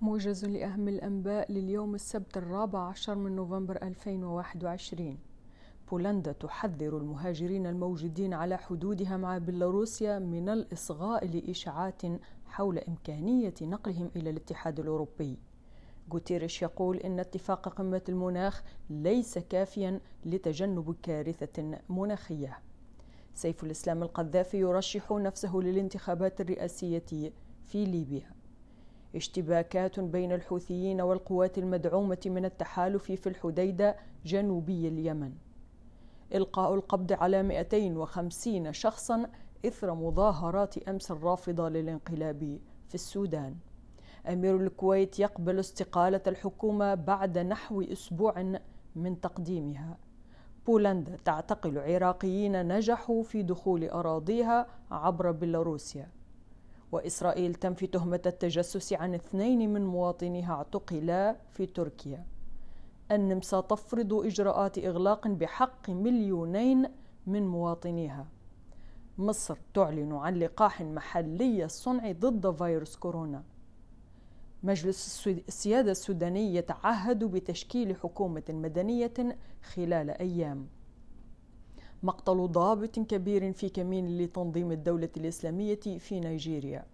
موجز لأهم الأنباء لليوم السبت الرابع عشر من نوفمبر 2021 بولندا تحذر المهاجرين الموجودين على حدودها مع بيلاروسيا من الإصغاء لإشاعات حول إمكانية نقلهم إلى الاتحاد الأوروبي. غوتيريش يقول إن اتفاق قمة المناخ ليس كافيا لتجنب كارثة مناخية. سيف الإسلام القذافي يرشح نفسه للانتخابات الرئاسية في ليبيا. اشتباكات بين الحوثيين والقوات المدعومة من التحالف في الحديدة جنوبي اليمن. إلقاء القبض على 250 شخصا إثر مظاهرات أمس الرافضة للانقلاب في السودان. أمير الكويت يقبل استقالة الحكومة بعد نحو أسبوع من تقديمها. بولندا تعتقل عراقيين نجحوا في دخول أراضيها عبر بيلاروسيا. وإسرائيل تنفي تهمة التجسس عن اثنين من مواطنيها اعتقلا في تركيا. النمسا تفرض إجراءات إغلاق بحق مليونين من مواطنيها. مصر تعلن عن لقاح محلي الصنع ضد فيروس كورونا. مجلس السيادة السوداني يتعهد بتشكيل حكومة مدنية خلال أيام. مقتل ضابط كبير في كمين لتنظيم الدولة الإسلامية في نيجيريا.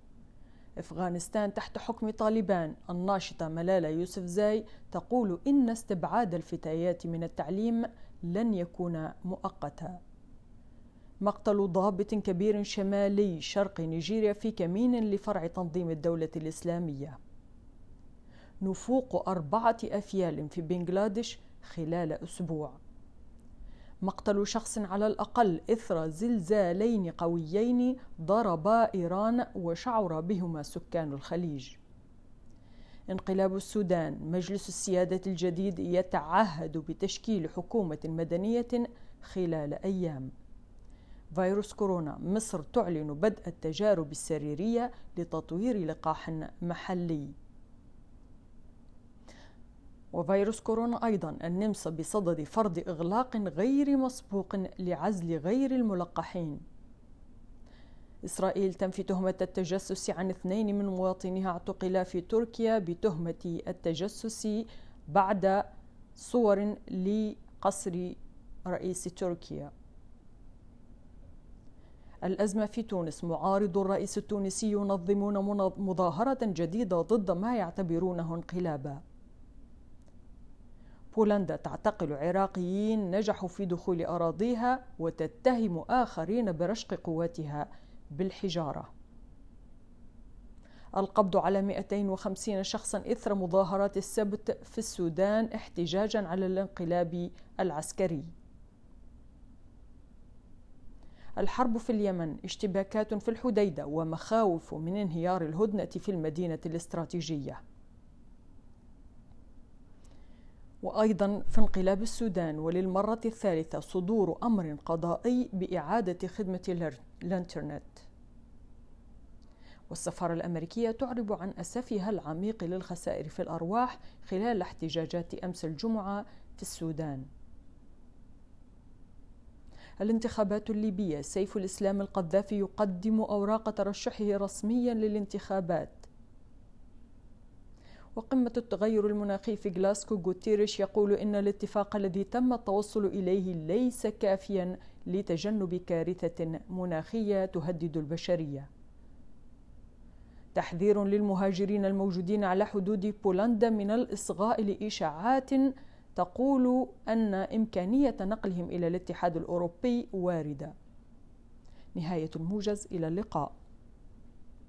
أفغانستان تحت حكم طالبان. الناشطة ملالة يوسف زاي تقول إن استبعاد الفتيات من التعليم لن يكون مؤقتا. مقتل ضابط كبير شمالي شرق نيجيريا في كمين لفرع تنظيم الدولة الإسلامية. نفوق أربعة أفيال في بنغلاديش خلال أسبوع. مقتل شخص على الأقل إثر زلزالين قويين ضربا إيران وشعر بهما سكان الخليج. انقلاب السودان مجلس السيادة الجديد يتعهد بتشكيل حكومة مدنية خلال أيام. فيروس كورونا مصر تعلن بدء التجارب السريرية لتطوير لقاح محلي. وفيروس كورونا أيضا النمسا بصدد فرض إغلاق غير مسبوق لعزل غير الملقحين. إسرائيل تنفي تهمة التجسس عن اثنين من مواطنيها اعتقلا في تركيا بتهمة التجسس بعد صور لقصر رئيس تركيا. الأزمة في تونس معارض الرئيس التونسي ينظمون مظاهرة جديدة ضد ما يعتبرونه انقلابا. بولندا تعتقل عراقيين نجحوا في دخول أراضيها وتتهم آخرين برشق قواتها بالحجارة. القبض على 250 شخصا إثر مظاهرات السبت في السودان احتجاجا على الانقلاب العسكري. الحرب في اليمن اشتباكات في الحديدة ومخاوف من انهيار الهدنة في المدينة الاستراتيجية. وأيضا في انقلاب السودان وللمرة الثالثة صدور أمر قضائي بإعادة خدمة الإنترنت. والسفارة الأمريكية تعرب أن أسفها العميق للخسائر في الأرواح خلال احتجاجات أمس الجمعة في السودان. الانتخابات الليبية سيف الإسلام القذافي يقدم أوراق ترشحه رسميا للانتخابات. وقمة التغير المناخي في غلاسكو غوتيريش يقول إن الاتفاق الذي تم التوصل إليه ليس كافيا لتجنب كارثة مناخية تهدد البشرية. تحذير للمهاجرين الموجودين على حدود بولندا من الإصغاء لإشاعات تقول أن إمكانية نقلهم إلى الاتحاد الأوروبي واردة. نهاية الموجز إلى اللقاء.